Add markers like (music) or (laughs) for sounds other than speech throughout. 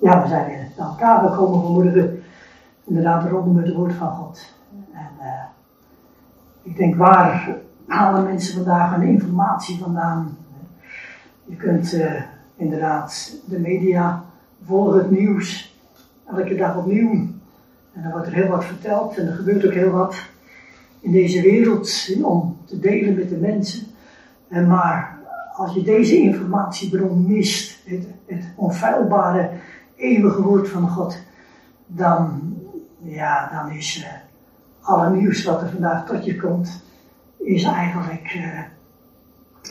Ja, we zijn weer elkaar gekomen vanmorgen. Inderdaad, rondom het woord van God. En uh, ik denk, waar halen mensen vandaag hun informatie vandaan? Je kunt uh, inderdaad de media volgen, het nieuws, elke dag opnieuw. En er wordt er heel wat verteld en er gebeurt ook heel wat in deze wereld om te delen met de mensen. En maar als je deze informatiebron mist, het, het onfeilbare eeuwige woord van God, dan, ja, dan is uh, alle nieuws wat er vandaag tot je komt, is eigenlijk uh,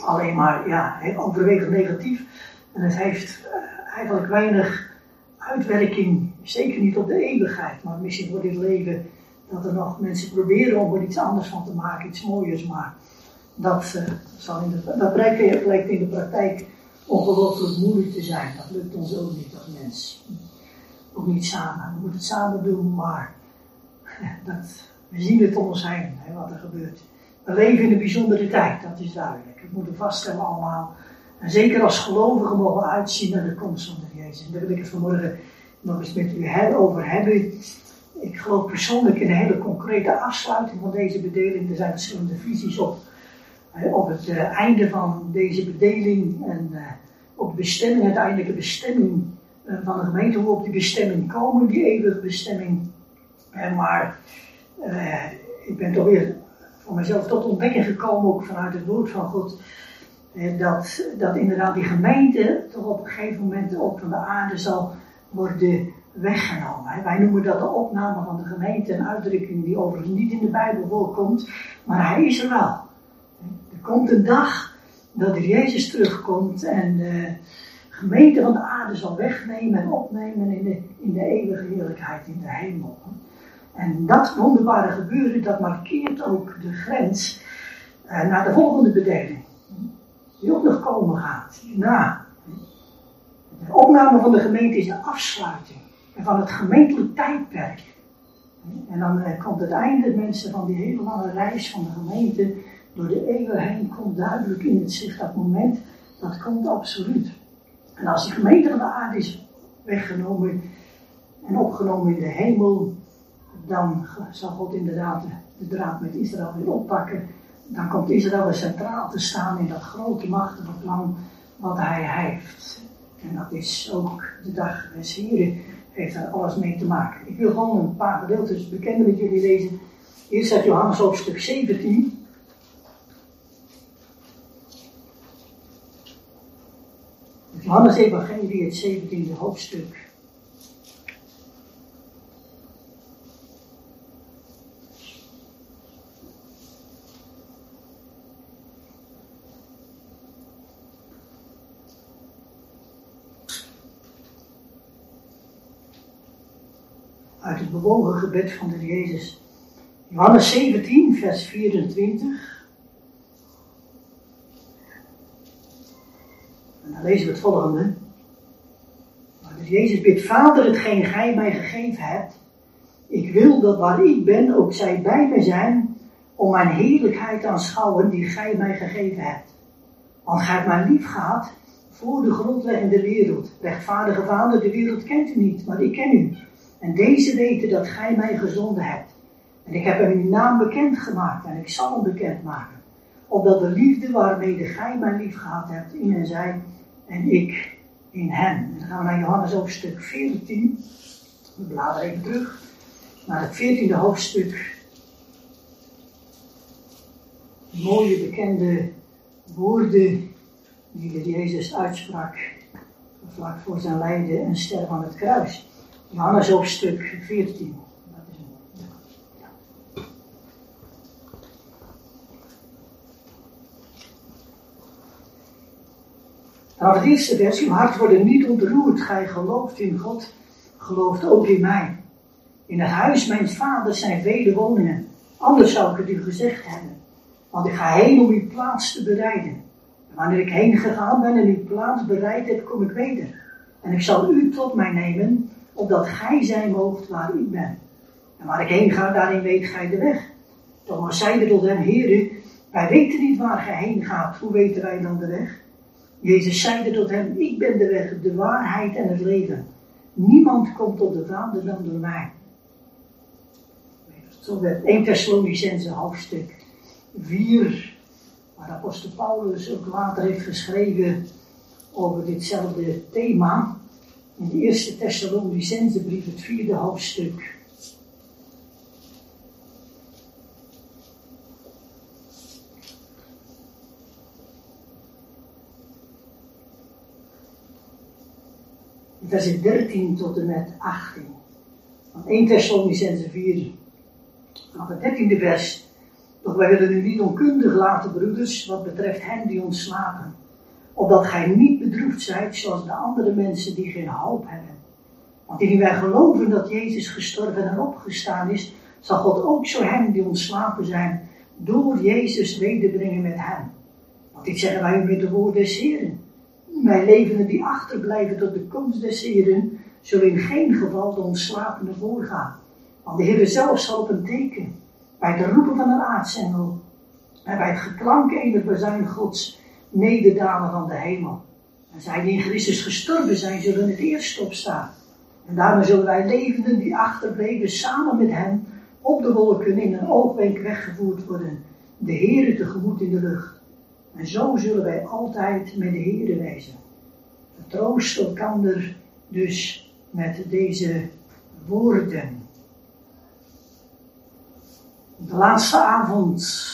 alleen maar ja, overwegend negatief. En het heeft uh, eigenlijk weinig uitwerking, zeker niet op de eeuwigheid, maar misschien voor dit leven, dat er nog mensen proberen om er iets anders van te maken, iets mooiers, maar dat, zal in de, dat blijkt, blijkt in de praktijk ongelooflijk moeilijk te zijn. Dat lukt ons ook niet als mens. Ook niet samen. We moeten het samen doen, maar (laughs) dat, we zien het om ons heen, hè, wat er gebeurt. We leven in een bijzondere tijd, dat is duidelijk. Dat moeten vaststellen allemaal. En zeker als gelovigen mogen we uitzien naar de komst van de Jezus. En daar wil ik het vanmorgen nog eens met u over hebben. Ik geloof persoonlijk in een hele concrete afsluiting van deze bedeling. Er zijn verschillende visies op op het uh, einde van deze bedeling en uh, op de bestemming, uiteindelijke bestemming uh, van de gemeente, hoe op die bestemming komen, die eeuwige bestemming. maar ik ben toch weer voor mezelf tot ontdekking gekomen, ook vanuit het woord van God, dat, dat inderdaad die gemeente toch op een gegeven moment ook van de aarde zal worden weggenomen. Wij noemen dat de opname van de gemeente, een uitdrukking die overigens niet in de Bijbel voorkomt, maar hij is er wel. Er komt een dag dat er Jezus terugkomt en de gemeente van de aarde zal wegnemen en opnemen in de, in de eeuwige heerlijkheid in de hemel. En dat wonderbare gebeuren, dat markeert ook de grens uh, naar de volgende bedeling. Die ook nog komen gaat, hierna. De opname van de gemeente is de afsluiting van het gemeentelijk tijdperk. En dan uh, komt het einde, mensen, van die hele lange reis van de gemeente door de eeuwen heen komt duidelijk in het zicht dat moment, dat komt absoluut. En als die gemeente van de aarde is weggenomen en opgenomen in de hemel, dan zal God inderdaad de draad met Israël weer oppakken. Dan komt Israël centraal te staan in dat grote machtige plan wat hij heeft. En dat is ook de dag des Heren, heeft daar alles mee te maken. Ik wil gewoon een paar gedeeltes bekenden met jullie lezen. Eerst uit Johannes hoofdstuk 17. Johannes Evangelie, het 17e hoofdstuk. Uit het bewogen gebed van de Jezus. Johannes 17, vers 24. Dan lezen we het volgende. Dus Jezus bidt, Vader, hetgeen gij mij gegeven hebt, ik wil dat waar ik ben ook zij bij mij zijn, om mijn heerlijkheid te aanschouwen die gij mij gegeven hebt. Want gij hebt mij lief gehad voor de grondleggende wereld. Rechtvaardige Vader, de wereld kent u niet, maar ik ken u. En deze weten dat gij mij gezonden hebt. En ik heb hem uw naam bekend gemaakt en ik zal hem bekend maken. Opdat de liefde waarmee gij mij lief gehad hebt in en zij en ik in hem. Dan gaan we naar Johannes hoofdstuk 14. We bladeren even terug naar het 14e hoofdstuk. Mooie bekende woorden die de Jezus uitsprak vlak voor zijn lijden en sterven aan het kruis. Johannes hoofdstuk 14. Nou, de eerste vers, uw hart wordt niet ontroerd. Gij gelooft in God, gelooft ook in mij. In het huis mijn vaders zijn vele woningen. Anders zou ik het u gezegd hebben. Want ik ga heen om uw plaats te bereiden. En wanneer ik heen gegaan ben en uw plaats bereid heb, kom ik weder. En ik zal u tot mij nemen, opdat gij zijn moogt waar ik ben. En waar ik heen ga, daarin weet gij de weg. Thomas zeide tot hem, heren, wij weten niet waar gij heen gaat. Hoe weten wij dan de weg? Jezus zeide tot hem, ik ben de weg, de waarheid en het leven. Niemand komt op de Vader dan door mij. Zo werd 1 Thessalonicense hoofdstuk 4, waar apostel Paulus ook later heeft geschreven over ditzelfde thema. In de eerste Thessalonicense brief, het vierde hoofdstuk. Vers 13 tot en met 18. Van 1 Thessalonicense 4. Van het 13e vers. Doch wij willen u niet onkundig laten, broeders, wat betreft hen die ontslapen. Opdat gij niet bedroefd zijt zoals de andere mensen die geen hoop hebben. Want indien wij geloven dat Jezus gestorven en opgestaan is, zal God ook zo hen die ontslapen zijn, door Jezus wederbrengen met hem. Want dit zeggen wij met de woorden des Heren. Mijn levenden die achterblijven tot de komst des Heren, zullen in geen geval de ontslapende voorgaan. Want de Heer zelf zal op een teken, bij het roepen van een aartsengel, en bij het geklank ener bezuin Gods, nederdalen van de hemel. En zij die in Christus gestorven zijn, zullen het eerst opstaan. En daarna zullen wij levenden die achterbleven samen met hem op de wolken in een oogwenk weggevoerd worden. De Heere tegemoet in de lucht. En zo zullen wij altijd met de Heer wezen. Vertroost elkander dus met deze woorden. De laatste avond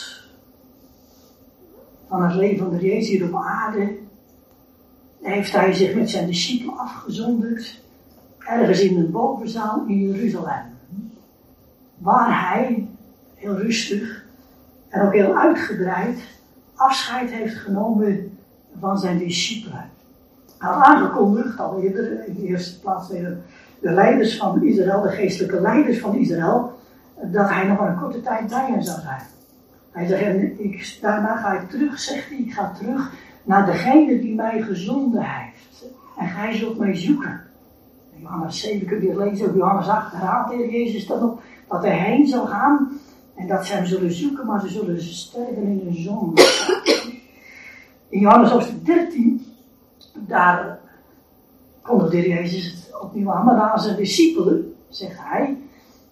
van het leven van de Jezus hier op aarde heeft hij zich met zijn discipelen afgezonderd ergens in een bovenzaal in Jeruzalem. Waar hij heel rustig en ook heel uitgebreid afscheid heeft genomen van zijn discipelen. Hij had aangekondigd, al eerder, in de eerste plaats de, de leiders van Israël, de geestelijke leiders van Israël, dat hij nog maar een korte tijd bij hen zou zijn. Hij zegt, ik, daarna ga ik terug, zegt hij, ik ga terug naar degene die mij gezonden heeft. En gij zult mij zoeken. Johannes 7 kun je lezen, Johannes 8 herhaalt de Jezus dan op, dat hij heen zal gaan en dat ze hem zullen zoeken, maar ze zullen sterven in de zon. In Johannes hoofdstuk 13, daar kondigde de Jezus het opnieuw aan, maar aan zijn discipelen, zegt hij,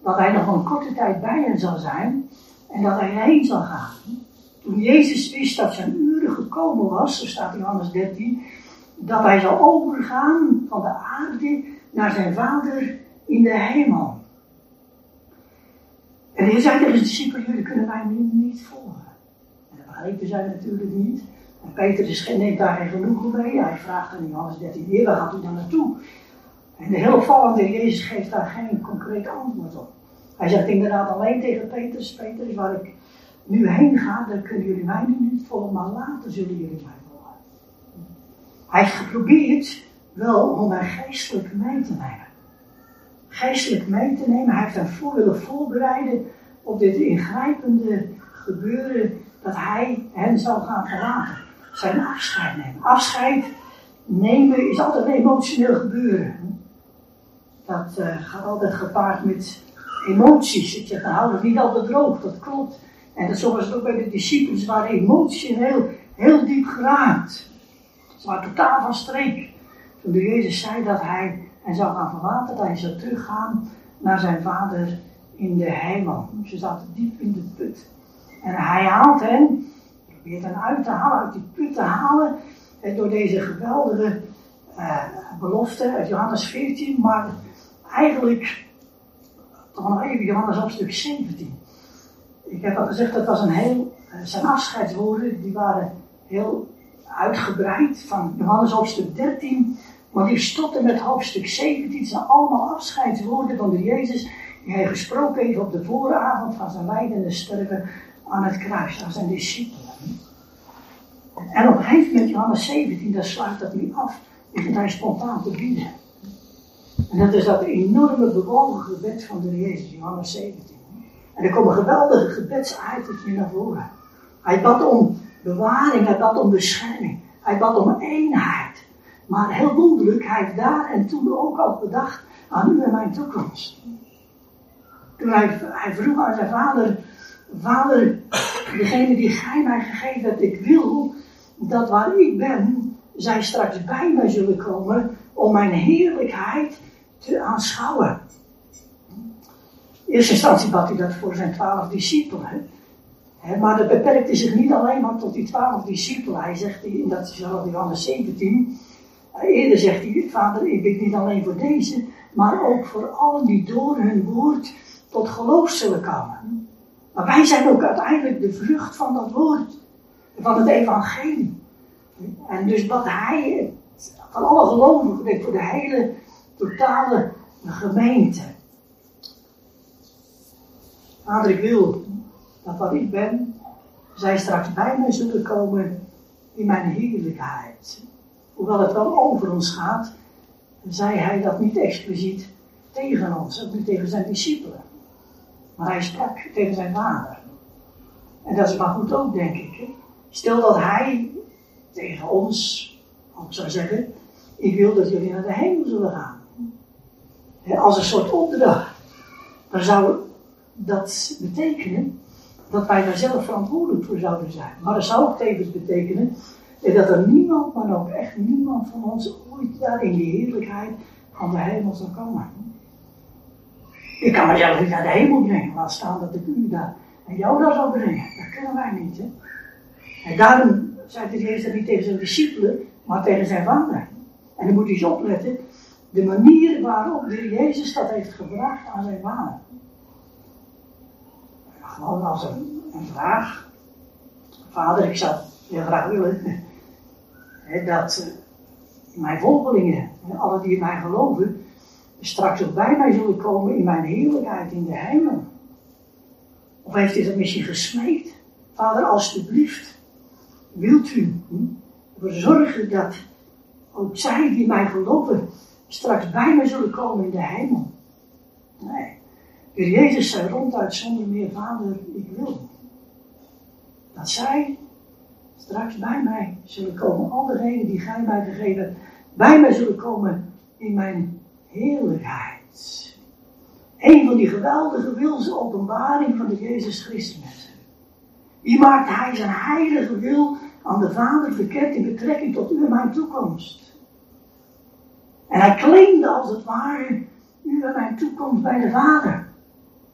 dat hij nog een korte tijd bij hen zal zijn en dat hij heen zal gaan. Toen Jezus wist dat zijn uren gekomen was, zo staat Johannes 13, dat hij zal overgaan van de aarde naar zijn vader in de hemel. En hij zei tegen zijn discipelen, jullie kunnen mij nu niet volgen. En dat begrepen zij natuurlijk niet. En Peter is, neemt daar geen genoegen mee. Hij vraagt aan Johannes 13, Heer, waar gaat u dan naartoe? En de heel opvallende Jezus geeft daar geen concreet antwoord op. Hij zegt inderdaad alleen tegen Petrus, Petrus, waar ik nu heen ga, dan kunnen jullie mij nu niet volgen, maar later zullen jullie mij volgen. Hij heeft geprobeerd wel om mij geestelijk mee te nemen geestelijk mee te nemen. Hij heeft hem voor willen voorbereiden op dit ingrijpende gebeuren dat hij hen zou gaan verlaten. Zijn afscheid nemen. Afscheid nemen is altijd een emotioneel gebeuren. Dat uh, gaat altijd gepaard met emoties. Ik zeg, dan hou het niet altijd droog, dat klopt. En dat zo was het ook bij de discipelen. Ze waren emotioneel heel diep geraakt. Ze waren totaal van streek. Toen de Jezus zei dat hij en zou gaan verlaten, dat hij zou teruggaan naar zijn vader in de hemel. Ze zaten diep in de put. En hij haalt hen, probeert hen uit te halen, uit die put te halen, door deze geweldige uh, belofte uit Johannes 14, maar eigenlijk toch nog even Johannes hoofdstuk 17. Ik heb al gezegd, dat was een heel, uh, zijn afscheidswoorden, die waren heel uitgebreid, van Johannes hoofdstuk 13 maar liefst tot en met hoofdstuk 17 zijn allemaal afscheidswoorden van de Jezus die hij gesproken heeft op de vooravond van zijn lijdende sterven aan het kruis, aan zijn discipelen. En op een gegeven moment, Johannes 17, daar sluit dat niet af, begint hij spontaan te bieden. En dat is dat enorme bewogen gebed van de Jezus, Johannes 17. En er komen geweldige gebedsuitertjes naar voren. Hij bad om bewaring, hij bad om bescherming, hij bad om eenheid. Maar heel wonderlijk, hij heeft daar en toen ook al bedacht aan u en mijn toekomst. Toen hij, hij vroeg aan zijn vader, vader, degene die gij mij gegeven hebt, ik wil dat waar ik ben, zij straks bij mij zullen komen om mijn heerlijkheid te aanschouwen. In eerste instantie bad hij dat voor zijn twaalf discipelen. maar dat beperkte zich niet alleen maar tot die twaalf discipelen. Hij zegt in dat is Johannes 17. Eerder zegt hij, vader, ik bid niet alleen voor deze, maar ook voor allen die door hun woord tot geloof zullen komen. Maar wij zijn ook uiteindelijk de vrucht van dat woord, van het evangelie. En dus wat hij, van alle gelovigen, voor de hele totale gemeente. Vader, ik wil dat wat ik ben, zij straks bij mij zullen komen in mijn heerlijkheid. Hoewel het wel over ons gaat, zei hij dat niet expliciet tegen ons, ook niet tegen zijn discipelen. Maar hij sprak tegen zijn vader. En dat is maar goed ook, denk ik. Stel dat hij tegen ons ook zou zeggen: Ik wil dat jullie naar de hemel zullen gaan. Als een soort opdracht. Dan zou dat betekenen dat wij daar zelf verantwoordelijk voor zouden zijn. Maar dat zou ook tevens betekenen dat er niemand, maar ook echt niemand van ons ooit daar in de heerlijkheid van de hemel zal komen. Ik kan mezelf niet naar de hemel brengen, laat staan dat ik u daar en jou daar zal brengen. Dat kunnen wij niet. Hè? En daarom zei de Jezus niet tegen zijn discipelen, maar tegen zijn vader. En dan moet hij eens opletten, de manier waarop de Jezus dat heeft gebracht aan zijn vader. Als een, een vraag. Vader, ik zou heel graag willen hè, dat uh, mijn volgelingen, alle die in mij geloven, straks ook bij mij zullen komen in mijn heerlijkheid in de hemel. Of heeft hij dat misschien gesmeekt? Vader, alstublieft, wilt u hm, ervoor zorgen dat ook zij die mij geloven straks bij mij zullen komen in de hemel? Nee. De Jezus zei ronduit zonder meer, Vader, ik wil. Dat zij straks bij mij zullen komen. Al degenen die gij mij gegeven bij mij zullen komen in mijn heerlijkheid. Een van die geweldige wilse openbaring van de Jezus Christus. Wie maakt hij zijn heilige wil aan de Vader verkend in betrekking tot u en mijn toekomst? En hij claimde als het ware u en mijn toekomst bij de Vader.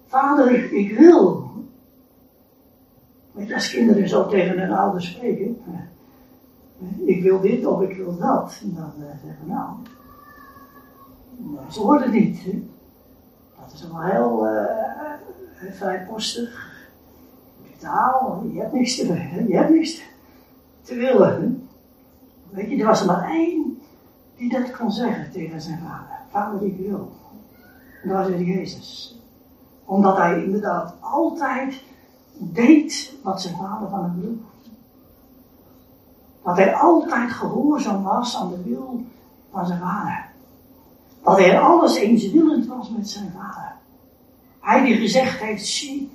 Vader, ik wil. Als kinderen zo tegen hun ouders spreken. Ik wil dit of ik wil dat. En dan uh, zeggen nou, ze worden niet. Hè? Dat is wel heel uh, vrijpostig. Brutaal. Je hebt niks te, je hebt niks te willen. Weet je, er was er maar één die dat kon zeggen tegen zijn vader. Vader, ik wil. Dat was Jezus. Omdat hij inderdaad altijd deed wat zijn vader van hem wilde. Dat hij altijd gehoorzaam was aan de wil van zijn vader. Dat hij alles eenswillend was met zijn vader. Hij die gezegd heeft, zie,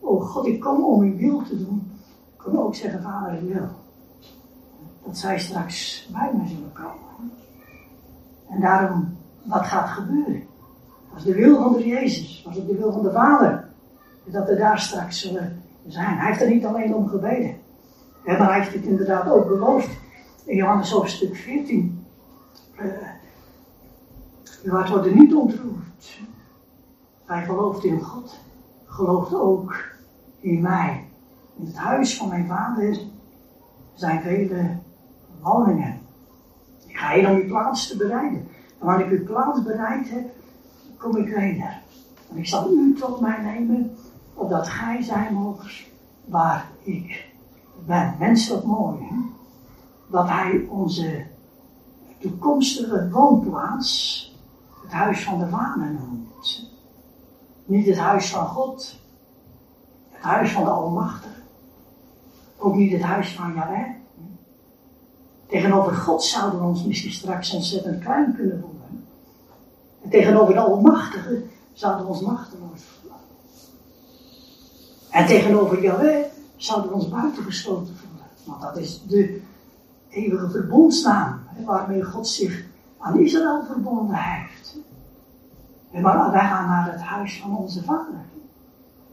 oh God, ik kom om uw wil te doen, kon ook zeggen, vader, ik wil. Dat zij straks bij mij zullen komen. En daarom, wat gaat gebeuren? Als de wil van de Jezus, was het de wil van de Vader, dat er daar straks zullen zijn. Hij heeft er niet alleen om gebeden, maar hij heeft het inderdaad ook beloofd. In Johannes hoofdstuk 14, uw hart wordt niet ontroerd. Hij gelooft in God, gelooft ook in mij. In het huis van mijn vader zijn vele woningen. Ik ga hier om uw plaats te bereiden. En wanneer ik uw plaats bereid heb, kom ik weder. En ik zal u tot mij nemen, opdat gij zijn waar ik ben. Menselijk mooi, dat hij onze toekomstige woonplaats het huis van de Vader noemt. Niet het huis van God, het huis van de Almachtige. Ook niet het huis van Yahweh. Tegenover God zouden we ons misschien straks ontzettend klein kunnen voelen. En tegenover de Almachtige zouden we ons machteloos voelen. En tegenover Yahweh zouden we ons buitengesloten voelen. Want dat is de eeuwige verbondsnaam waarmee God zich aan Israël verbonden heeft. En maar wij gaan naar het huis van onze vader.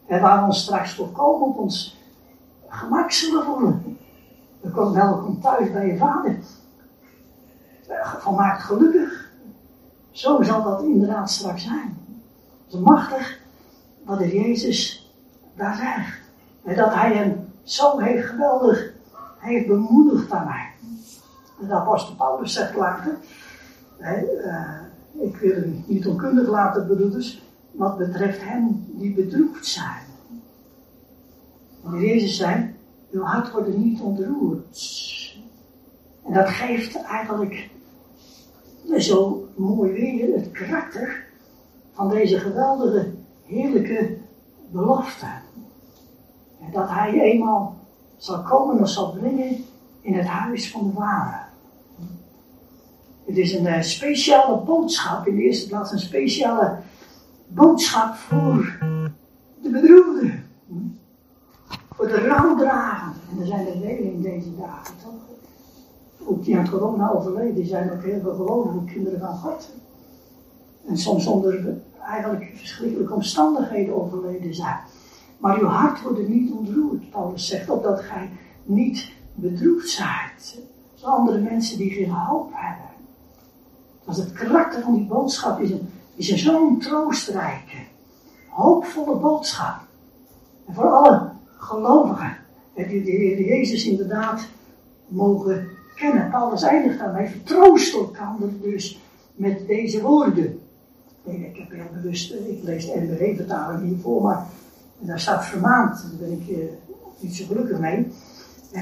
En waar we ons straks volkomen op ons gemak zullen voelen. We komen welkom thuis bij je vader. Volmaakt gelukkig. Zo zal dat inderdaad straks zijn. Is machtig wat de Jezus daar zegt. En dat hij hem zo heeft geweldig heeft bemoedigd aan mij. En de apostel Paulus zegt later, uh, ik wil u niet onkundig laten broeders, wat betreft hen die bedroefd zijn. Wanneer Jezus zei, uw hart wordt niet ontroerd. En dat geeft eigenlijk zo mooi weer het karakter van deze geweldige, heerlijke belofte. Dat hij eenmaal zal komen of zal brengen in het huis van de Vader. Het is een uh, speciale boodschap, in de eerste plaats een speciale boodschap voor de bedroefden. Voor de rouwdragenden. En er zijn er velen in deze dagen, toch? Ook die aan corona overleden zijn ook heel veel gelovige kinderen van God. En soms onder eigenlijk verschrikkelijke omstandigheden overleden zijn. Maar uw hart wordt niet ontroerd, Paulus zegt, opdat gij niet bedroefd zijt. Zoals andere mensen die geen hoop hebben. Dat het karakter van die boodschap is een, is een zo'n troostrijke, hoopvolle boodschap. En voor alle gelovigen, die de Heer Jezus inderdaad mogen kennen. Paulus eindigt daarmee, vertroost elkaar dus met deze woorden. ik heb heel bewust, ik lees de NBW-vertaling hiervoor, maar daar staat vermaand, daar ben ik eh, niet zo gelukkig mee.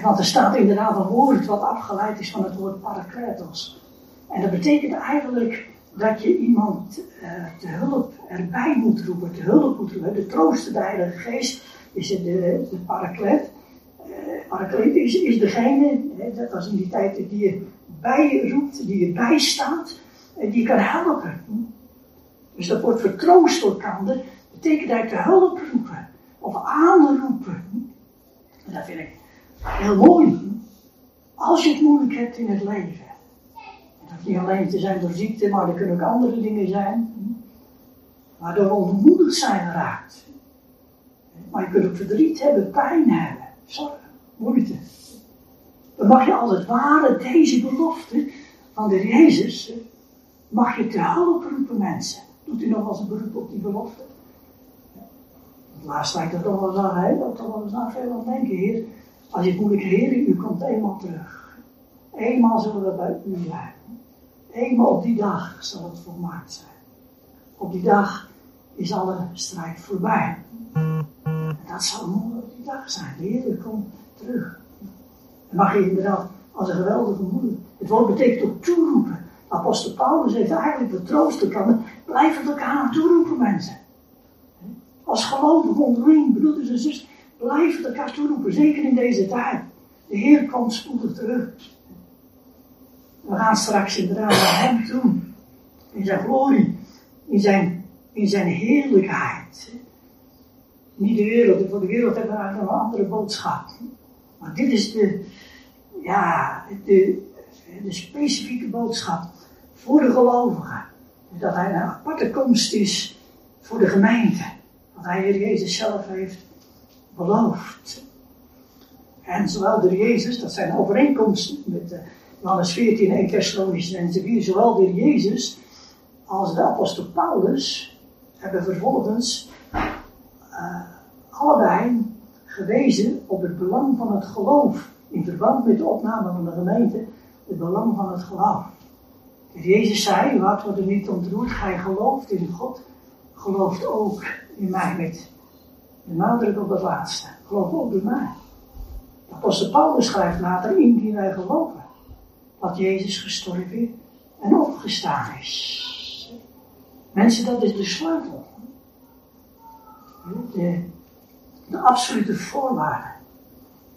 Want er staat inderdaad een woord wat afgeleid is van het woord parakletos. En dat betekent eigenlijk dat je iemand uh, te hulp erbij moet roepen, te hulp moet roepen. De troost, de Heilige Geest, is de, de paraklet. Parakleet is, is degene, hè, dat was in die tijd, die je bijroept, die je bijstaat en die je kan helpen. Dus dat wordt vertroost door elkaar, betekent eigenlijk te hulp roepen of aanroepen. En dat vind ik heel mooi. Als je het moeilijk hebt in het leven. Dat hoeft niet alleen te zijn door ziekte, maar er kunnen ook andere dingen zijn. Waardoor ontmoedigd zijn geraakt. Maar je kunt ook verdriet hebben, pijn hebben, zorgen moeite. Dan mag je als het ware deze belofte van de Jezus, mag je te hulp roepen mensen. Doet u nog als een beroep op die belofte? Laatst lijkt dat toch wel eens aan? Dat toch wel eens aan veel aan denken, Heer. Als je moeilijk, Heer, u komt eenmaal terug. Eenmaal zullen we bij u zijn. Eenmaal op die dag zal het volmaakt zijn. Op die dag is alle strijd voorbij. En dat zal mooi op die dag zijn. De Heer komt terug. Dan mag je inderdaad als een geweldige moeder. Het woord betekent ook toeroepen. Apostel Paulus heeft eigenlijk de troost kan. Blijf het elkaar toeroepen, mensen. Als gelovig onderling, broeders en zus, blijf elkaar toeroepen. Zeker in deze tijd. De Heer komt spoedig terug. We gaan straks inderdaad naar Hem toe. In zijn glorie. In zijn, in zijn heerlijkheid. Niet de wereld. Voor de wereld hebben we eigenlijk een andere boodschap. Maar dit is de, ja, de, de specifieke boodschap voor de gelovigen. Dat hij een aparte komst is voor de gemeente. Hij Heer Jezus zelf heeft beloofd. En zowel de Jezus, dat zijn overeenkomsten met uh, Johannes 14 en Thessalonisch en 4, zowel de Jezus als de apostel Paulus hebben vervolgens uh, allebei gewezen op het belang van het geloof. In verband met de opname van de gemeente, het belang van het geloof. Jezus zei, wat wordt er niet ontroerd, gij gelooft in God, gelooft ook in mij met de nadruk op het laatste. Geloof ook in mij. De apostel Paulus schrijft later, in die wij geloven, dat Jezus gestorven en opgestaan is. Mensen, dat is de sleutel. De, de absolute voorwaarde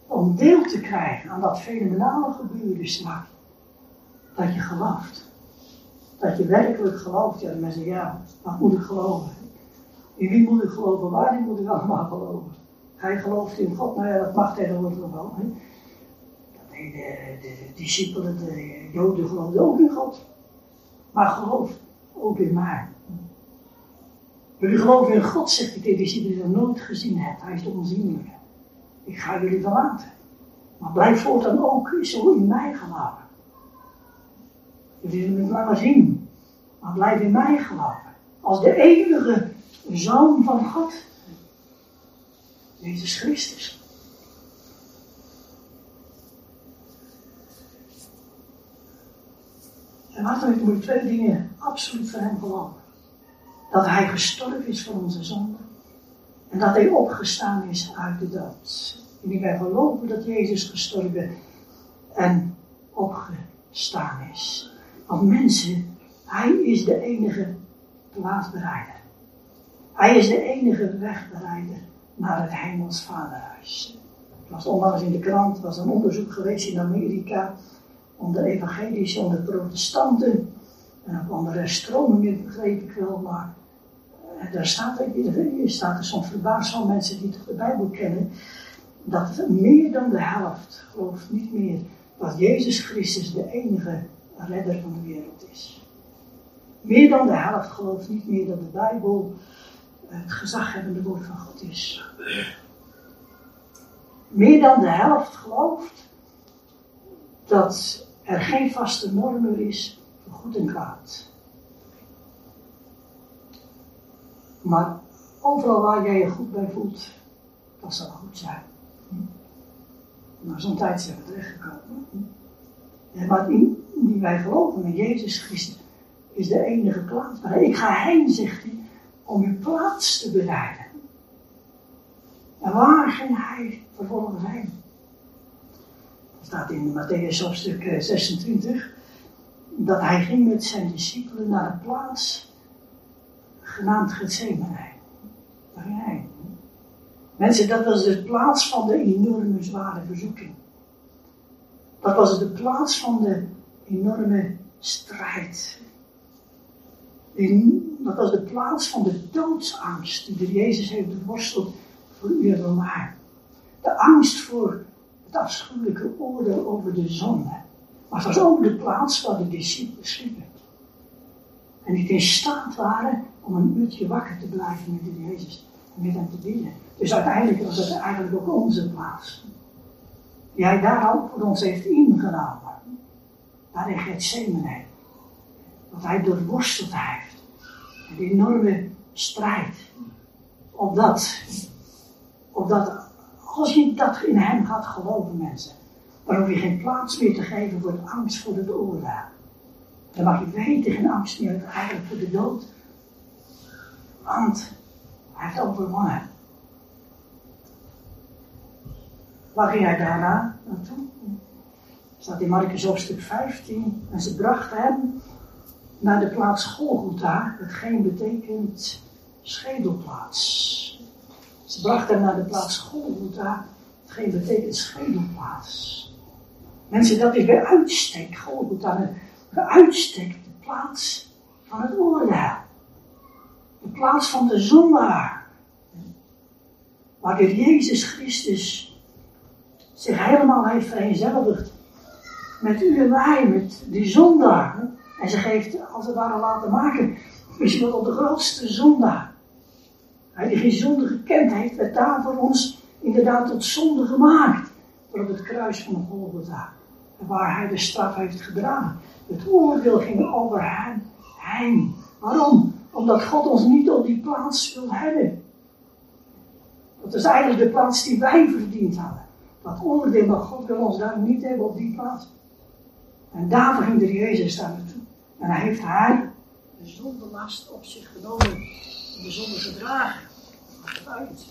om deel te krijgen aan dat fenomenale gebeuren straks. Dat je gelooft. Dat je werkelijk gelooft. Ja, mensen ja, wat moet ik geloven? In wie moet ik geloven? Waarin moet ik allemaal geloven? Hij gelooft in God, ja, dat mag tegenwoordig wel. Hè? De, de, de, discipelen, de Joden geloofden ook in God. Maar geloof ook in mij. Jullie geloven in God, zegt hij tegen die die nog nooit gezien hebt. Hij is de onzienlijke. Ik ga jullie verlaten. Maar blijf voortaan ook zo in mij geloven. Jullie zullen me maar zien. maar blijf in mij geloven. Als de enige Zoon van God. Jezus Christus. En we moet twee dingen absoluut voor hem geloven. Dat hij gestorven is voor onze zonde. En dat hij opgestaan is uit de dood. En ik ben geloven dat Jezus gestorven en opgestaan is. Want mensen, hij is de enige plaatsbereider. Hij is de enige wegbereider naar het hemels vaderhuis. Het was onlangs in de krant, was een onderzoek geweest in Amerika onder evangelische, onder protestanten en ook andere stromingen, begreep ik wel, maar eh, daar staat, er staat er soms verbaasd van mensen die de Bijbel kennen, dat meer dan de helft gelooft niet meer dat Jezus Christus de enige redder van de wereld is. Meer dan de helft gelooft niet meer dat de Bijbel het gezaghebbende woord van God is. Meer dan de helft gelooft dat er geen vaste norm meer is voor goed en kwaad. Maar overal waar jij je goed bij voelt, dat zal goed zijn. Maar zo'n tijd zijn we terechtgekomen. En maar in, die wij geloven in Jezus Christus is de enige plaats. Maar ik ga heen, zegt hij, om uw plaats te bereiden. En waar ging hij vervolgens heen? Dat staat in Matthäus hoofdstuk 26, eh, dat hij ging met zijn discipelen naar een plaats genaamd Gethsemane. Waar ging hij? Mensen, dat was de plaats van de enorme zware verzoeking. Dat was de plaats van de enorme strijd dat was de plaats van de doodsangst die Jezus heeft beworsteld voor u en voor. De angst voor het afschuwelijke oordeel over de zonde. Maar het was ook de plaats waar de discipelen sliepen. En niet in staat waren om een uurtje wakker te blijven met de Jezus en met hem te bidden. Dus uiteindelijk was het eigenlijk ook onze plaats. Die hij daar ook voor ons heeft ingenomen. Daar in Gethsemane wat hij doorworsteld heeft. Een enorme strijd. Opdat, opdat, als je dat in hem gaat geloven, mensen, dan hoef je geen plaats meer te geven voor de angst voor het oordeel. Dan mag je weten, geen angst meer voor de dood. Want hij heeft overwonnen. Waar ging hij daarna naartoe? Staat in Marcus hoofdstuk 15. En ze brachten hem naar de plaats Golgotha, hetgeen betekent schedelplaats. Ze brachten hem naar de plaats Golgotha, hetgeen betekent schedelplaats. Mensen, dat is bij uitstek, Golgotha, bij uitstek de plaats van het oordeel. De plaats van de zondaar. Waar de Jezus Christus zich helemaal heeft vereenzelvigd met u en mij, met die zondaar. En ze geeft als het ware laten maken, misschien wel op de grootste zondaar. Hij die geen zonde gekend heeft, werd daar voor ons inderdaad tot zonde gemaakt. Door het kruis van Golgotha. Waar hij de straf heeft gedragen. Het oordeel ging over hem heen. Waarom? Omdat God ons niet op die plaats wil hebben. Dat is eigenlijk de plaats die wij verdiend hadden. Dat oordeel, maar God wil ons daar niet hebben op die plaats. En daarvoor ging de Jezus daar naartoe. En hij heeft haar de zondelast op zich genomen. De zonde gedragen. Uit.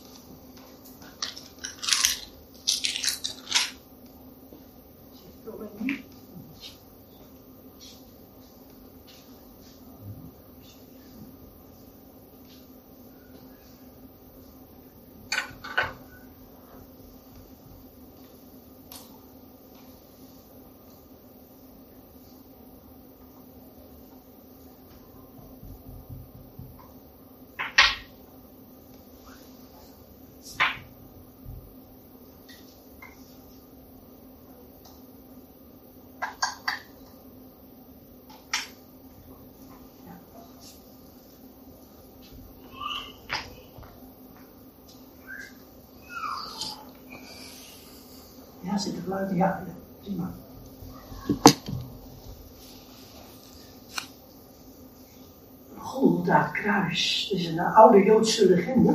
Ja, zit er buiten? Ja, ja, prima. Golgotha, het kruis. Het is een oude Joodse legende.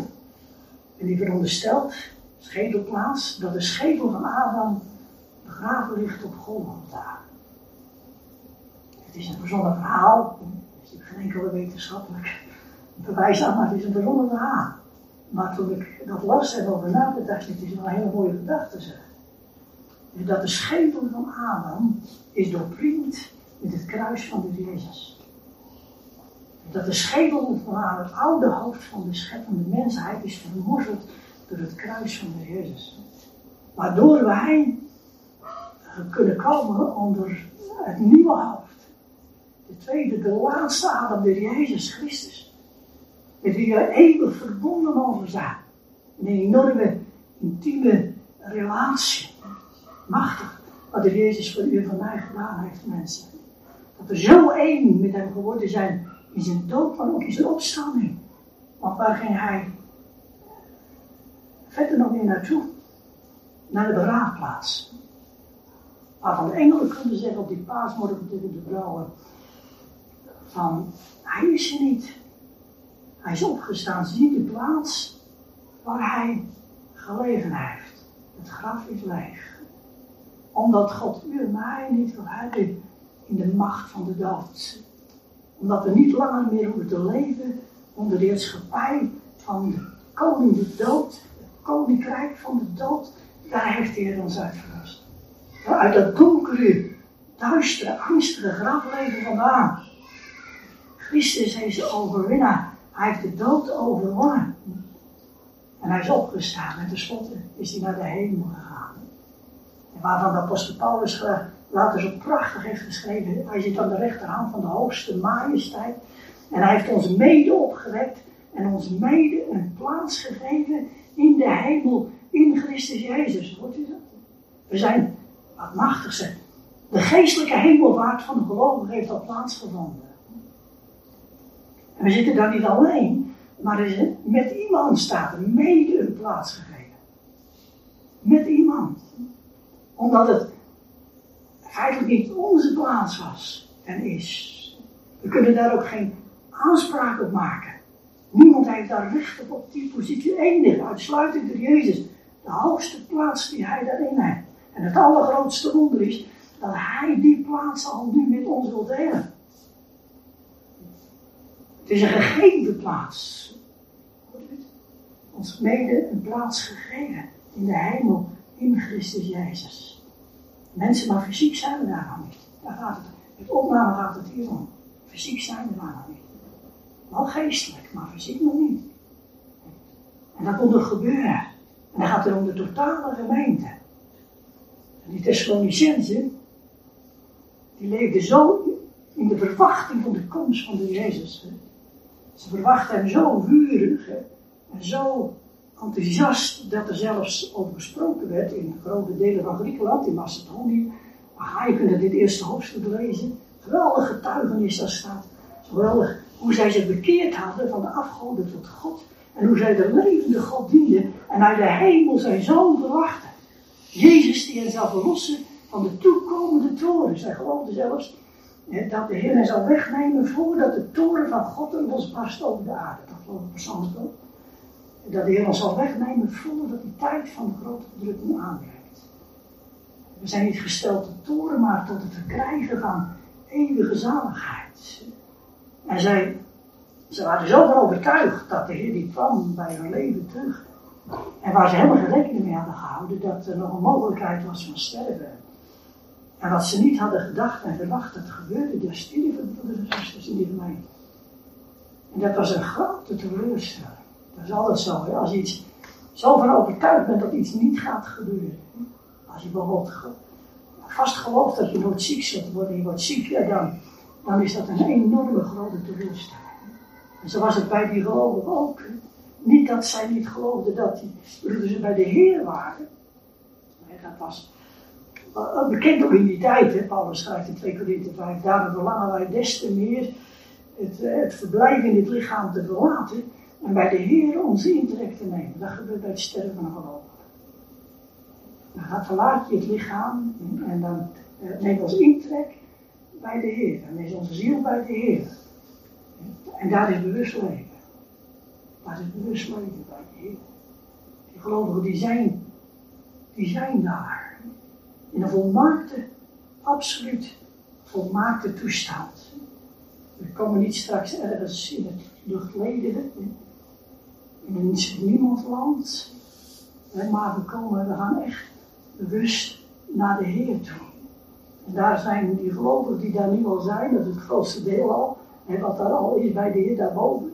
En die veronderstelt, schedelplaats, dat de schedel van Adam begraven ligt op Golgotha. Het is een verzonnen verhaal. Er is geen enkele wetenschappelijk bewijs aan, maar het is een verzonnen verhaal. Maar toen ik dat las en over na dacht ik, het is wel een hele mooie gedachte zeg. Dat de schedel van Adam is doorpriemd met het kruis van de Jezus. Dat de schedel van het oude hoofd van de scheppende mensheid is vermorzeld door het kruis van de Jezus. Waardoor wij kunnen komen onder het nieuwe hoofd. De tweede, de laatste adem, de Jezus Christus. Met wie we eeuwig verbonden mogen zijn. Een enorme, intieme relatie. Machtig wat de Jezus voor u en van mij gedaan heeft, mensen. Dat we zo één met hem geworden zijn in zijn dood, maar ook in zijn opstanding. Want waar ging hij verder nog weer naartoe? Naar de begraafplaats. Waarvan de engelen kunnen zeggen op die paasmorgen tegen de vrouwen: van hij is er niet. Hij is opgestaan. Zie de plaats waar hij gelegen heeft. Het graf is leeg. Omdat God u en mij niet wil hebben in de macht van de dood. Omdat we niet langer meer hoeven te leven onder de heerschappij van de koning de dood. Het koninkrijk van de dood. Daar heeft de Heer ons uit verlost. Uit dat donkere, duistere, angstige grafleven vandaan. Christus is de overwinnaar. Hij heeft de dood overwonnen. En hij is opgestaan en tenslotte is hij naar de hemel gegaan. Waarvan de apostel Paulus later zo prachtig heeft geschreven. Hij zit aan de rechterhand van de hoogste majesteit. En hij heeft ons mede opgewekt en ons mede een plaats gegeven in de hemel in Christus Jezus. Hoort u dat? We zijn wat machtig zijn. De geestelijke hemelvaart van de gelovigen heeft al plaatsgevonden. En we zitten daar niet alleen, maar met iemand staat mede een plaats gegeven. Met iemand. Omdat het feitelijk niet onze plaats was en is. We kunnen daar ook geen aanspraak op maken. Niemand heeft daar recht op op die positie. Enig, uitsluitend door Jezus. De hoogste plaats die hij daarin heeft. En het allergrootste wonder is dat hij die plaats al nu met ons wil delen. Het is een gegeven plaats. Ons mede een plaats gegeven in de hemel in Christus Jezus. Mensen, maar fysiek zijn we daar nog niet. Daar gaat het. Met opname gaat het hier om. Fysiek zijn we daar nog niet. Wel geestelijk, maar fysiek nog niet. En dat moet er gebeuren. En dan gaat het om de totale gemeente. En die Thessalonicenzen, die leefden zo in de verwachting van de komst van de Jezus. Ze verwachten hem zo vurig en zo enthousiast dat er zelfs over gesproken werd in grote delen van Griekenland, in Macedonië. Aha, je kunt dit eerste hoofdstuk lezen. Geweldige getuigenis daar staat. Geweldig hoe zij zich bekeerd hadden van de afgoden tot God. En hoe zij de levende God dienden en uit de hemel zijn zoon verwachten. Jezus die hen zou verlossen van de toekomende toren. Zij geloofden zelfs dat de Heer hen zou wegnemen voordat de toren van God losbarst over de aarde. Dat geloof ik persoonlijk ook. Dat de Heer ons zal wegnemen voordat die tijd van de grote verdrukking aanbreekt. We zijn niet gesteld tot toren, maar tot het verkrijgen van eeuwige zaligheid. En zij, ze waren zo overtuigd dat de Heer die kwam bij hun leven terug. En waar ze helemaal geen rekening mee hadden gehouden dat er nog een mogelijkheid was van sterven. En wat ze niet hadden gedacht en verwacht dat gebeurde, daar stierven broeders en zusters in die gemeente. En dat was een grote teleurstelling. Dat is altijd zo. Hè? Als je iets zo van overtuigd bent dat iets niet gaat gebeuren. Als je bijvoorbeeld vast gelooft dat je nooit ziek zult worden, je wordt ziek, ja, dan, dan is dat een enorme grote teleurstelling. En zo was het bij die gelovigen ook. Niet dat zij niet geloofden dat die broeders bij de Heer waren. Dat was bekend ook in die tijd, hè, Paulus schrijft in 2 Korinthe 5, daarom verlangen wij des te meer het, eh, het verblijf in dit lichaam te verlaten en bij de Heer onze intrek te nemen. Dat gebeurt bij het sterven van gelovige. Dan gaat verlaat je het lichaam en dan uh, neemt ons intrek bij de Heer. Dan is onze ziel bij de Heer. En daar is bewust leven. Daar is bewust leven bij de Heer. Die gelovigen die zijn, die zijn daar. In een volmaakte, absoluut volmaakte toestand. We komen niet straks ergens in het luchtledige, in een niemandland. Maar we komen, we gaan echt bewust naar de Heer toe. En daar zijn die gelovigen die daar nu al zijn, dat is het grootste deel al, en wat daar al is bij de Heer daarboven,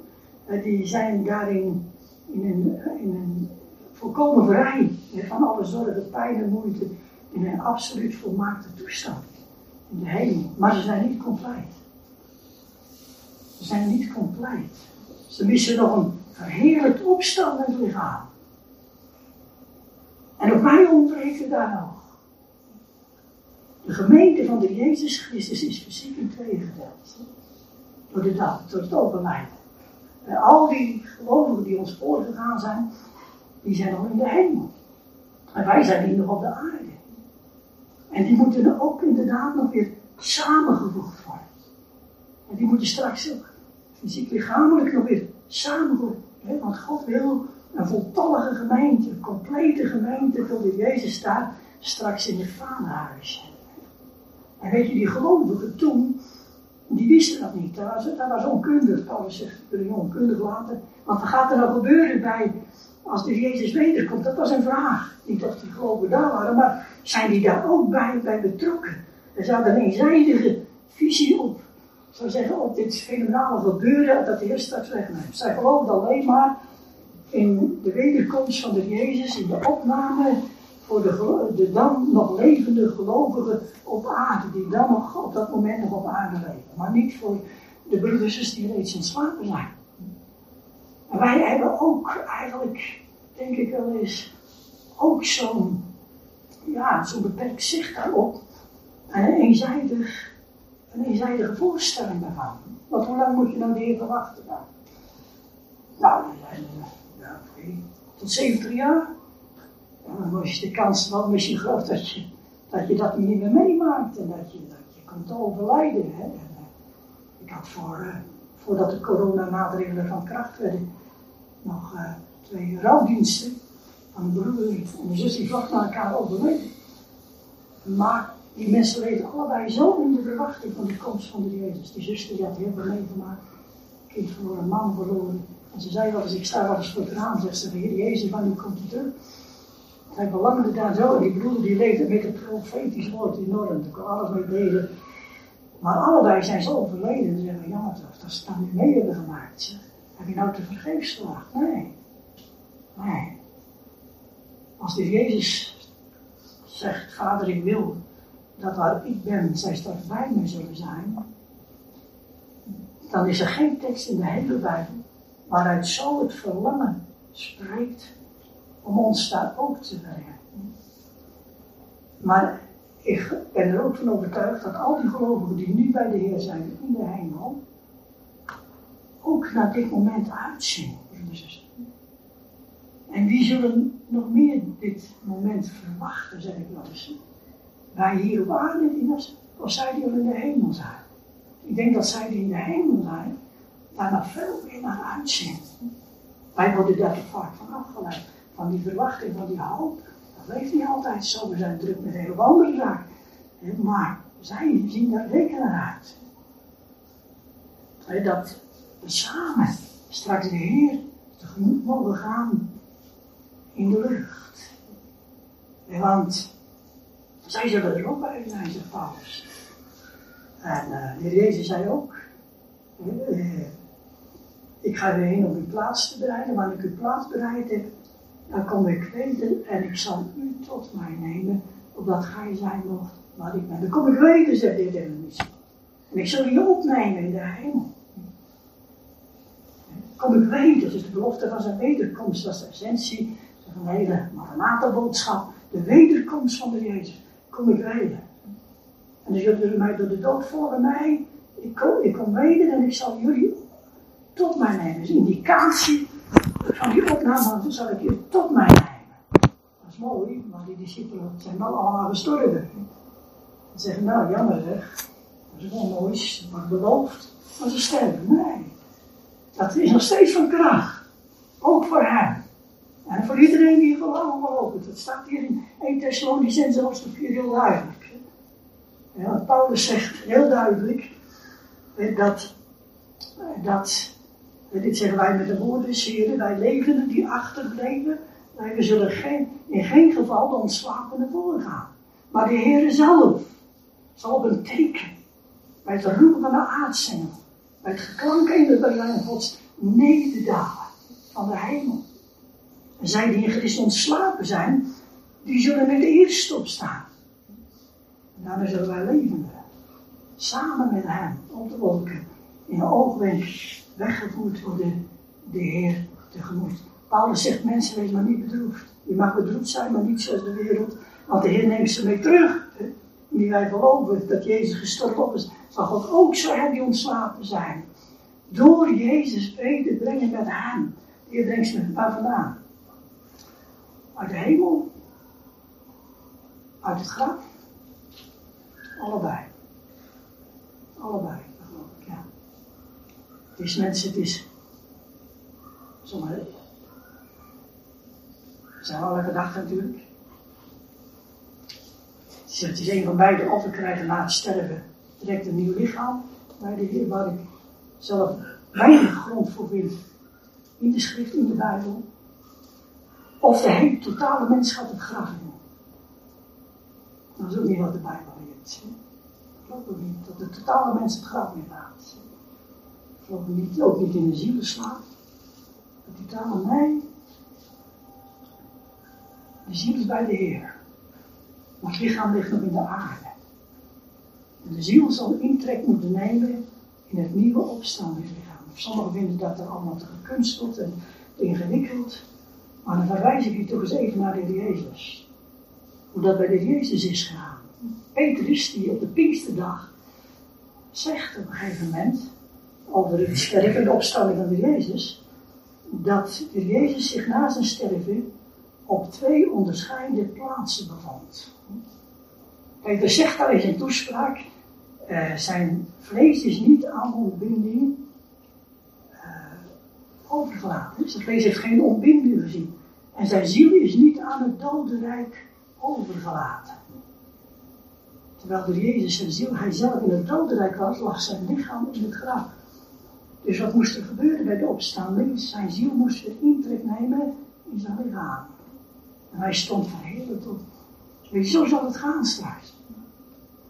die zijn daarin in een, in een volkomen vrij van alle zorgen, pijn en moeite, in een absoluut volmaakte toestand. In de hemel. Maar ze zijn niet compleet. Ze zijn niet compleet. Ze missen nog een verheerlijkt opstandend lichaam. En op mij ontbreekt het daar nog. De gemeente van de Jezus Christus is fysiek in tweeën gedeeld. Door de dag, door het overlijden. En al die gelovigen die ons voorgegaan zijn, die zijn nog in de hemel. En wij zijn hier nog op de aarde. En die moeten ook inderdaad nog weer samengevoegd worden. En die moeten straks ook fysiek lichamelijk nog weer worden. Want God wil een voltallige gemeente, een complete gemeente, tot Jezus staat straks in het vaderhuis. En weet je, die gelovigen toen, die wisten dat niet. Dat was, dat onkundig. Paulus zegt, ik wil je onkundig laten. Want wat gaat er nou gebeuren bij, als de Jezus wederkomt? Dat was een vraag. Niet of die gelovigen daar waren, maar zijn die daar ook bij, bij betrokken? Er zat een eenzijdige visie op. Zou zeggen, op dit fenomenale gebeuren dat de Heer straks wegneemt. Zij geloofden alleen maar in de wederkomst van de Jezus, in de opname voor de, de dan nog levende gelovigen op aarde, die dan nog op dat moment nog op aarde leven. Maar niet voor de broeders die reeds ontslapen zijn. En wij hebben ook eigenlijk, denk ik wel eens, ook zo'n ja, zo'n beperkt zicht daarop. En een eenzijdig, een eenzijdige voorstelling daarvan. Want hoe lang moet je nou de Heer verwachten dan? Nou, ja, tot 70 jaar dan is de kans wel misschien groot dat je, dat je dat niet meer meemaakt en dat je, dat je komt overlijden. Hè. En, uh, ik had voor, uh, voordat de coronamaatregelen van kracht werden, nog uh, twee rouwdiensten een broer en zus die vlak na elkaar overleden. Maar die mensen leven allebei zo in de verwachting van de komst van de Jezus. Die zuster die had heel veel meegemaakt. Kind verloren, man verloren. En ze zei wel eens, ik sta wel eens voor het raam, zegt ze, Heer Jezus, wanneer komt hij terug? Hij verlangde daar zo, die broer die leefde met het profetisch woord enorm, daar kon alles mee delen. Maar allebei zijn ze overleden. Ze zeggen, jammer toch, dat ze dan niet mee hebben gemaakt. Heb je nou te vergeefs gewacht? Nee. Nee. Als de Jezus zegt, vader ik wil dat waar ik ben, zij straks bij mij zullen zijn, dan is er geen tekst in de hele Bijbel waaruit zo het verlangen spreekt om ons daar ook te brengen. Maar ik ben er ook van overtuigd dat al die gelovigen die nu bij de Heer zijn in de hemel, ook naar dit moment uitzien. En wie zullen nog meer dit moment verwachten, zeg ik wel eens. Wij hier op aarde, of zij die in de hemel zijn. Ik denk dat zij die in de hemel zijn, daar nog veel meer naar uitzien. Wij worden daar te vaak van afgeleid van die verwachting, van die hoop. Dat leeft niet altijd zo. We zijn druk met hele andere zaken. Maar zij zien daar zeker naar uit. Dat we samen straks de Heer tegemoet mogen gaan in de lucht. Want zij zullen er ook bij zijn, zegt. En uh, de Jezus zei ook, uh, ik ga weer heen om uw plaats te bereiden, wanneer ik uw plaats bereid heb, dan kom ik weten en ik zal u tot mij nemen, opdat gij zijn mocht waar ik ben. Dan kom ik weten, zegt dit in En ik zal je opnemen in de hemel. Kom ik weten, is de belofte van zijn wederkomst, dat is de essentie van de hele Maranatha-boodschap. De wederkomst van de Jezus. Kom ik weten. En zullen jullie mij door de dood volgen mij. Ik kom, ik kom weten en ik zal jullie tot mij nemen. Dus indicatie van die opname zal ik je tot mij nemen. Dat is mooi, maar die discipelen zijn wel allemaal gestorven. Ze zeggen, nou jammer zeg, dat is wel mooi, maar beloofd, maar ze sterven. Nee, dat is nog steeds van kracht. Ook voor hem. En voor iedereen die gelooft ook. Dat staat hier in 1 Thessalonicense hoofdstuk 4 heel duidelijk. Ja, Paulus zegt heel duidelijk dat, dat dit zeggen wij met de woorden des Heren, wij levenden die achterbleven, wij zullen geen, in geen geval de ontslapende voorgaan. Maar de Heer zelf zal op een teken, bij het roepen van de aardsengel, bij het geklank in de Gods nederdalen van de hemel. Zij die in Christus ontslapen zijn, die zullen met de eerste opstaan. En daarna zullen wij leven. Samen met hem op de wolken. In een oogwenk weggevoerd worden de Heer tegemoet. Paulus zegt, mensen, wees maar niet bedroefd. Je mag bedroefd zijn, maar niet zoals de wereld. Want de Heer neemt ze mee terug. Die wij geloven dat Jezus gestorven is, zal God ook zo hen die ontslapen zijn. Door Jezus vrede brengen met hem. Die brengt ze met waar vandaan? Uit de hemel? Uit het graf? Allebei. Allebei, geloof ik, ja. Het is mensen, het is. Sommige. Het zijn alle gedachten natuurlijk. Het is een van beide, of we krijgen na het sterven direct een nieuw lichaam bij de Heer, waar ik zelf weinig grond voor vind in de schrift, in de Bijbel. Of de hele totale mens gaat het graf in. Dat is ook niet wat de Bijbel leert. Ik geloof ook niet dat de totale mens het graf in gaat. Ik geloof niet, ook niet in de zielenslaap. De totale nee. De ziel is bij de Heer. Het lichaam ligt nog in de aarde. En de ziel zal intrek moeten nemen in het nieuwe opstaande lichaam. Sommigen vinden dat er allemaal te gekunsteld en te ingewikkeld. Maar dan verwijs ik je toch eens even naar de Jezus. Hoe dat bij de Jezus is gegaan. Petrus, die op de Pinksterdag zegt op een gegeven moment, over het sterven en de opstanding van de Jezus, dat de Jezus zich na zijn sterven op twee onderscheidende plaatsen bevond. Peter zegt daar in zijn toespraak, uh, zijn vlees is niet aan ontbinding overgelaten. Zijn vlees heeft geen ontbinding gezien. En zijn ziel is niet aan het dodenrijk overgelaten. Terwijl de Jezus zijn ziel, hij zelf in het dodenrijk was, lag zijn lichaam in het graf. Dus wat moest er gebeuren bij de opstanding? Zijn ziel moest weer intrek nemen in zijn lichaam. En hij stond verheerlijk op. Weet je, zo zal het gaan straks.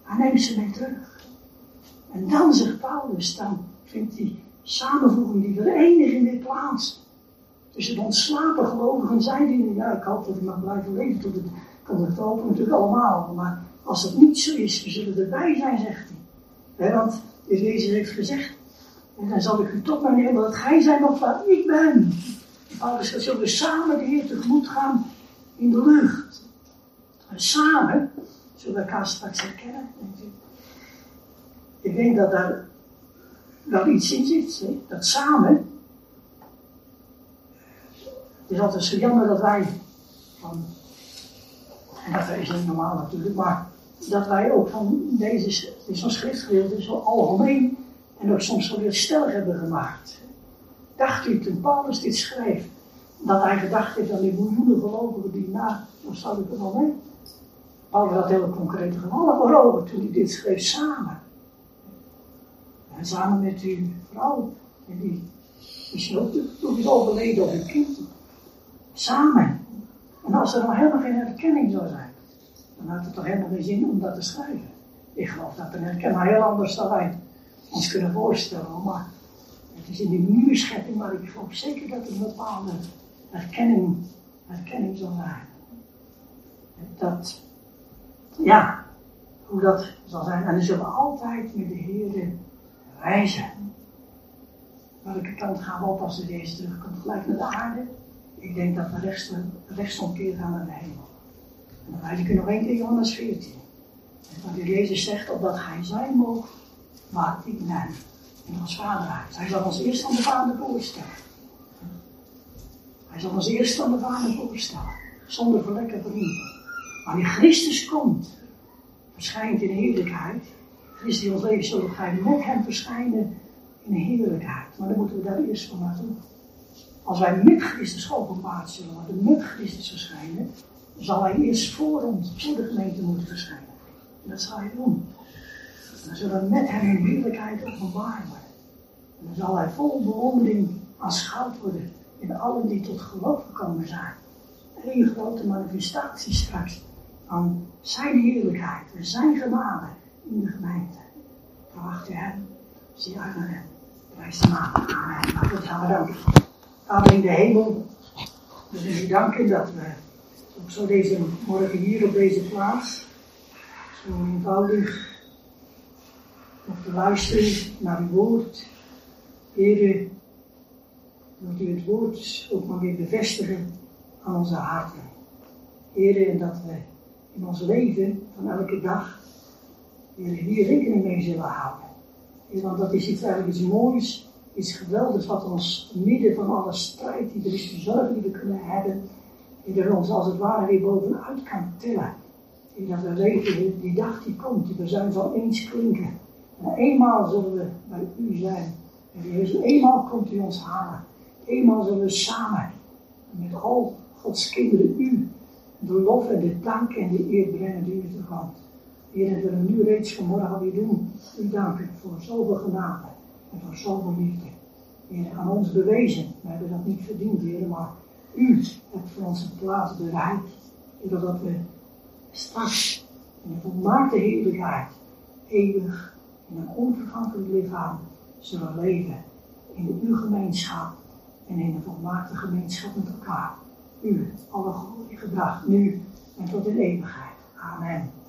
Hij neemt ze mee terug. En dan zegt Paulus, dan vindt die samenvoeging, die vereniging weer plaats. Tussen de ontslapen gelovigen zijn die, ja, ik hoop dat ik mag blijven leven tot het, kan het natuurlijk allemaal. Maar als dat niet zo is, we zullen erbij zijn, zegt hij. want de Jezus heeft gezegd, en dan zal ik u tot mij nemen, dat gij zijn nog waar ik ben. Zegt, zullen we samen de Heer tegemoet gaan in de lucht. En samen zullen we elkaar straks herkennen. Ik denk dat daar wel iets in zit, dat samen. Het is altijd zo jammer dat wij van, en dat is niet normaal natuurlijk, maar dat wij ook van deze, zo'n schriftgedeelte zo algemeen en ook soms zo weer stellig hebben gemaakt. Dacht u toen Paulus dit schreef, dat hij gedacht heeft aan die miljoenen gelovigen die na, dan zou ik er wel mee. Paulus had hele concrete gevallen voor ogen toen hij dit schreef samen. En samen met uw vrouw, en die misschien ook toen is overleden of een kind. Samen. En als er dan helemaal geen herkenning zou zijn, dan had het toch helemaal geen zin om dat te schrijven. Ik geloof dat een herkenning heel anders dan wij ons kunnen voorstellen. Maar het is in die nieuwe schepping, maar ik geloof zeker dat er een bepaalde herkenning, herkenning zal zijn. Dat, ja, hoe dat zal zijn. En dan zullen we altijd met de Heer reizen. Welke kant gaan we op als de Jezus terugkomt? Gelijk naar de aarde? Ik denk dat we rechts, gaan naar de hemel. En dan wijs ik u nog één keer Johannes 14. En waar de Jezus zegt, opdat gij zijn mocht waar ik ben. In ons vaderhuis. Hij zal ons eerst aan de vader voorstellen. Hij zal ons eerst aan de Vader voorstellen, zonder verlekken vernieuwen. Maar wie Christus komt, verschijnt in heerlijkheid. Christus die ons leven, zullen wij met hem verschijnen in heerlijkheid. Maar dan moeten we daar eerst voor naartoe. Als wij met Christus geopenbaard zullen worden, met Christus verschijnen, zal hij eerst voor ons, voor de gemeente moeten verschijnen. En dat zal hij doen. En dan zullen we met hem in heerlijkheid openbaar worden. En dan zal hij vol bewondering aanschouwd worden in allen die tot geloof gekomen zijn. Een grote manifestatie straks van zijn heerlijkheid en zijn genade in de gemeente. Verwacht u hem, naar hem. Prijs de naam. Amen. Maar goed, gaan we danken. Vader in de hemel, we willen u danken dat we ook zo deze morgen hier op deze plaats, zo eenvoudig, nog te luisteren naar uw woord. Heren, wilt u het woord ook maar weer bevestigen aan onze harten. Heren, en dat we in ons leven van elke dag Heer, hier rekening mee zullen houden. Want dat is iets eigenlijk iets moois, iets geweldigs wat ons midden van alle strijd die er is, de zorg die we kunnen hebben, Heer, ons als het ware weer bovenuit kan tillen. Heer, dat we weten, die dag die komt, die zijn zal eens klinken. En eenmaal zullen we bij u zijn. En Heer, eenmaal komt u ons halen. Eenmaal zullen we samen met al Gods kinderen u de lof en de dank en de eer brengen die u toekomt. Heer, willen nu reeds vanmorgen alweer doen. U danken voor zoveel genade en voor zoveel liefde. Heer, aan ons bewezen. We hebben dat niet verdiend, Heer, maar u hebt voor ons een plaats bereid. Heer, dat we straks in de volmaakte heerlijkheid, eeuwig in een onvergankelijk lichaam zullen leven. In uw gemeenschap en in de volmaakte gemeenschap met elkaar. U, alle glorie gebracht, nu en tot in eeuwigheid. Amen.